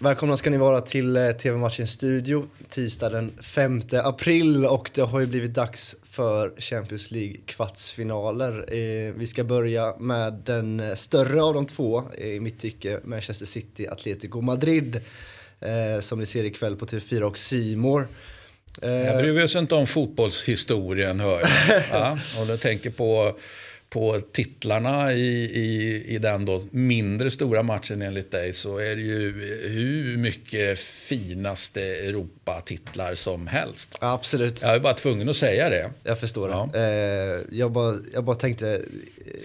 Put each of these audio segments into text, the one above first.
Välkomna ska ni vara till eh, TV-matchen Studio tisdag den 5 april och det har ju blivit dags för Champions League kvartsfinaler. Eh, vi ska börja med den eh, större av de två i mitt tycke, Manchester City Atletico Madrid som ni ser ikväll på TV4 och Simor. Jag bryr oss inte om fotbollshistorien hör jag. Ja, och jag tänker på på titlarna i, i, i den då mindre stora matchen enligt dig så är det ju hur mycket finaste Europatitlar som helst. Absolut. Jag är bara tvungen att säga det. Jag förstår ja. det. Eh, jag, bara, jag bara tänkte...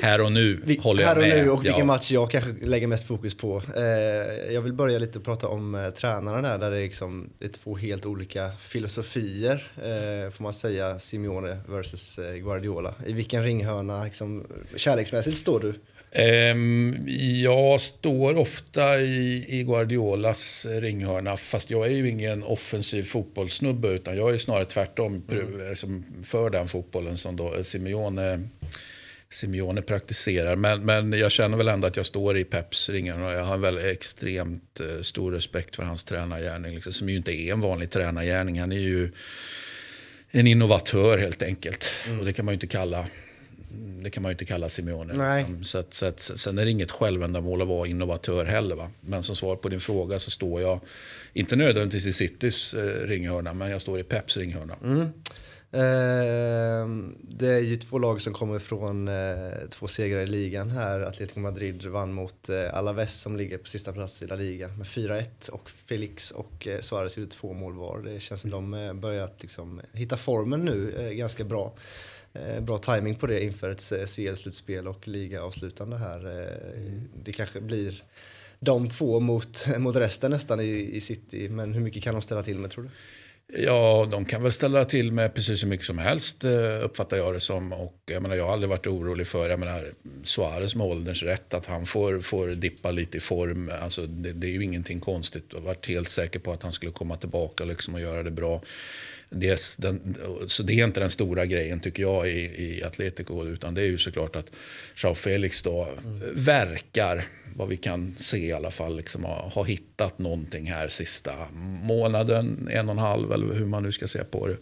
Här och nu vi, håller jag med. Här och nu och vilken ja. match jag kanske lägger mest fokus på. Eh, jag vill börja lite och prata om eh, tränarna där, där det är, liksom, det är två helt olika filosofier, eh, får man säga, Simeone versus eh, Guardiola. I vilken ringhörna liksom, kärleksmässigt står du? Um, jag står ofta i, Guardiolas ringhörna, fast jag är ju ingen offensiv fotbollssnubbe, utan jag är snarare tvärtom mm. liksom, för den fotbollen som då Simeone, Simeone praktiserar. Men, men jag känner väl ändå att jag står i Peps ringhörna och jag har väl extremt uh, stor respekt för hans tränargärning, liksom, som ju inte är en vanlig tränargärning. Han är ju en innovatör helt enkelt. Mm. Och det kan man ju inte kalla det kan man ju inte kalla Simeone. Nej. Så att, så att, sen är det inget självändamål att vara innovatör heller. Va? Men som svar på din fråga så står jag, inte nödvändigtvis i Citys eh, ringhörna, men jag står i Peps ringhörna. Mm. Eh, det är ju två lag som kommer från eh, två segrar i ligan här. Atletico Madrid vann mot eh, Alaves som ligger på sista plats i La Liga med 4-1 och Felix och eh, Suarez gjorde två mål var. Det känns som de eh, börjat liksom, hitta formen nu eh, ganska bra. Eh, bra timing på det inför ett CL-slutspel och ligaavslutande här. Mm. Det kanske blir de två mot, mot resten nästan i, i City. Men hur mycket kan de ställa till med tror du? Ja, de kan väl ställa till med precis hur mycket som helst eh, uppfattar jag det som. Och jag, menar, jag har aldrig varit orolig för jag menar, Suarez med ålderns rätt att han får, får dippa lite i form. Alltså, det, det är ju ingenting konstigt. Jag har varit helt säker på att han skulle komma tillbaka liksom, och göra det bra. Det den, så det är inte den stora grejen tycker jag i, i Atletico. Utan det är ju såklart att Joao Felix då mm. verkar, vad vi kan se i alla fall, liksom ha, ha hittat någonting här sista månaden, en och en halv eller hur man nu ska se på det.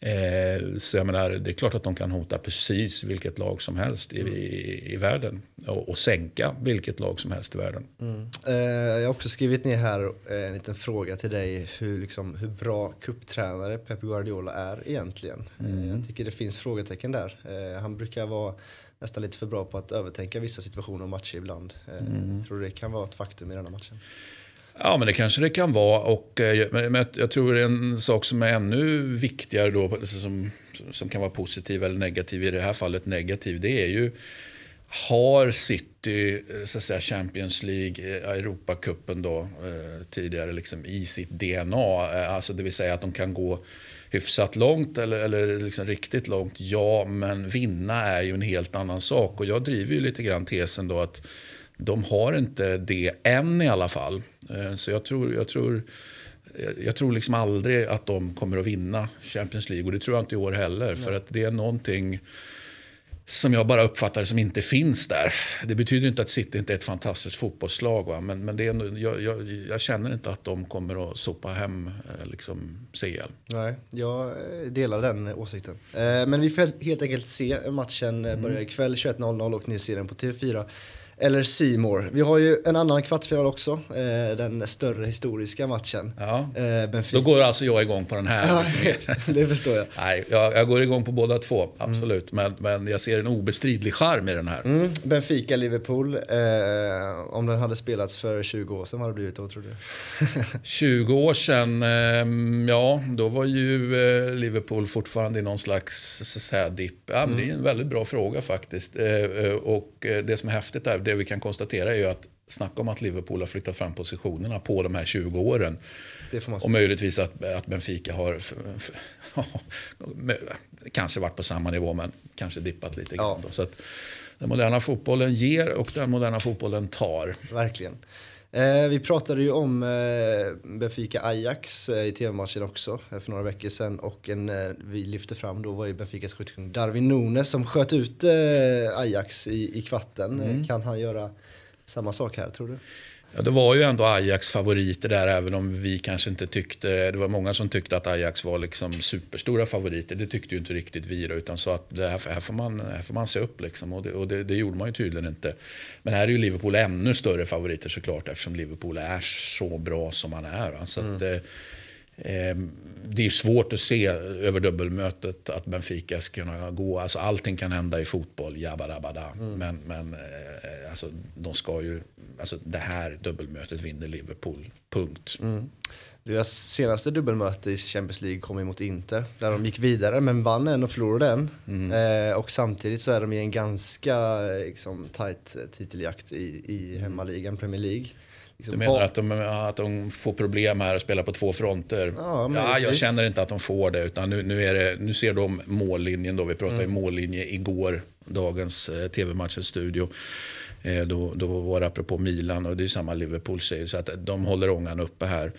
Eh, så jag menar, det är klart att de kan hota precis vilket lag som helst i, i, i världen. Och, och, sänka vilket lag som helst i världen. Mm. Eh, jag har också skrivit ner här eh, en liten fråga till dig. Hur, liksom, hur bra kupptränare Pep Guardiola är egentligen. Eh, mm. jag tycker det finns frågetecken där. Han brukar vara nästan lite för bra på att övertänka vissa situationer och matcher ibland. Mm. Tror du det kan vara ett faktum i denna matchen? Ja, men det kanske det kan vara. Och, eh, men jag tror en sak som är ännu viktigare då, alltså som, som kan vara positiv eller negativ, i det här fallet negativ, det är ju har City eh, så att säga, Champions League, eh, Europacupen då, eh, tidigare liksom, i sitt DNA? Alltså det vill säga att de kan gå hyfsat långt eller, eller liksom riktigt långt. Ja, men vinna är ju en helt annan sak. Och jag driver ju lite grann tesen då att de har inte det än i alla fall. Eh, så jag tror, jag tror, jag tror liksom aldrig att de kommer att vinna Champions League. Och det tror jag inte i år heller. Nej. För att det är någonting som jag bara uppfattar som inte finns där. Det betyder inte att City inte är ett fantastiskt fotbollslag. Va? Men, men det är, jag, jag, jag, känner inte att de kommer att sopa hem eh, liksom, CL. Nej, jag delar den åsikten. Men vi får helt enkelt se matchen börja mm. ikväll 21.00 och ni ser den på TV4 eller Seymour. Vi har ju en annan kvartsfinal också, eh, den större historiska matchen. Ja. Eh, Då går alltså jag igång på den här. Ja, det förstår jag. Nej, jag, jag, går igång på båda två, absolut. Mm. Men, men jag ser en obestridlig charm i den här. Mm. Benfica-Liverpool, eh, om den hade spelats för 20 år sedan, vad hade det blivit då tror du? 20 år sedan, eh, ja då var ju eh, Liverpool fortfarande i någon slags dipp. Ja, mm. Det är en mm. väldigt bra fråga faktiskt. Eh, eh, och det som är häftigt är det vi kan konstatera är ju att snacka om att Liverpool har flyttat fram positionerna på de här 20 åren. och möjligtvis att, att Benfica har kanske varit på samma nivå men kanske dippat lite grann. Ja. Så att den moderna fotbollen ger och den moderna fotbollen tar. Verkligen. Eh, vi pratade ju om eh, Benfica Ajax eh, i tv-matchen också eh, för några veckor sedan och en eh, vi lyfte fram då var ju Benficas skyttekung Darwin Nunes som sköt ut eh, Ajax i, i kvarten. Mm. kan han göra samma sak här tror du? Ja, det var ju ändå Ajax favoriter där, även om vi kanske inte tyckte... Det var många som tyckte att Ajax var liksom superstora favoriter. Det tyckte ju inte riktigt vi då, utan sa att det här, här, får man, här får man se upp. Liksom. Och, det, och det, det, gjorde man ju tydligen inte. Men här är ju Liverpool ännu större favoriter såklart, eftersom Liverpool är så bra som man är. Så mm. att, eh, det är svårt att se över dubbelmötet att Benfica ska kunna gå. Alltså allting kan hända i fotboll, jabba mm. Men, men eh, alltså, de ska ju, alltså, det här dubbelmötet vinner Liverpool, punkt. Mm. Deras senaste dubbelmöte i Champions League kom emot Inter. Där de gick vidare men vann en och förlorade en. Mm. Eh, och samtidigt så är de i en ganska liksom, tight titeljakt i, i hemmaligan, Premier League. Liksom, du menar att de, att de får problem här och spelar på två fronter? Ja, ja, jag känner inte att de får det. Utan nu, nu, det, nu ser de mållinjen. Då. Vi pratade mm. mållinje igår, dagens eh, tv-matchens studio. Eh, då, då var det apropå Milan och det är samma Liverpool säger. Så att de håller ångan uppe här.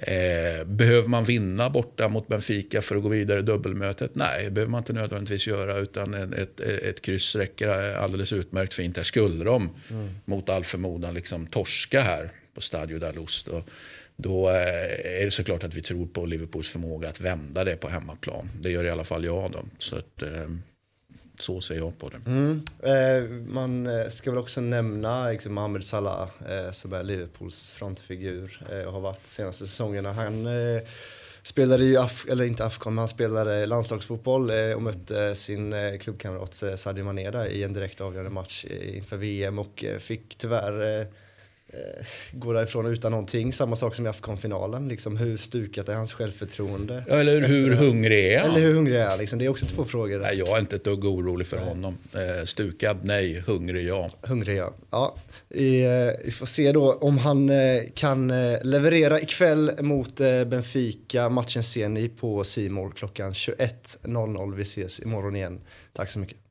Eh, behöver man vinna borta mot Benfica för att gå vidare i dubbelmötet? Nej, det behöver man inte nödvändigtvis göra. Utan ett, ett, kryss räcker alldeles utmärkt fint. Här skulle de mm. mot all förmodan liksom torska här på Stadio da Luz. Då, då eh, är det såklart att vi tror på Liverpools förmåga att vända det på hemmaplan. Det gör i alla fall jag. Då. Så att, eh, så ser jag på det. Mm. Eh, man eh, ska väl också nämna liksom, Mohamed Salah eh, som är Liverpools frontfigur eh, och har varit de senaste säsongerna. Han eh, spelade ju, Af eller inte Afcon, men han spelade landslagsfotboll eh, och mötte sin eh, klubbkamrat eh, Sadio Maneda i en direkt avgörande match inför VM och fick tyvärr eh, går därifrån utan någonting. Samma sak som i Afghan-finalen. Liksom, hur stukat är hans självförtroende? Eller hur hungrig är han? Eller hur hungrig är han? Liksom, det är också två frågor. Nej, jag är inte ett dugg orolig för nej. honom. Eh, stukad, nej. Hungrig, ja. Hungrig, ja. ja. Vi, eh, vi får se då om han eh, kan eh, leverera ikväll mot eh, Benfica. Matchen ser ni på Simor klockan 21.00. Vi ses imorgon igen. Tack så mycket.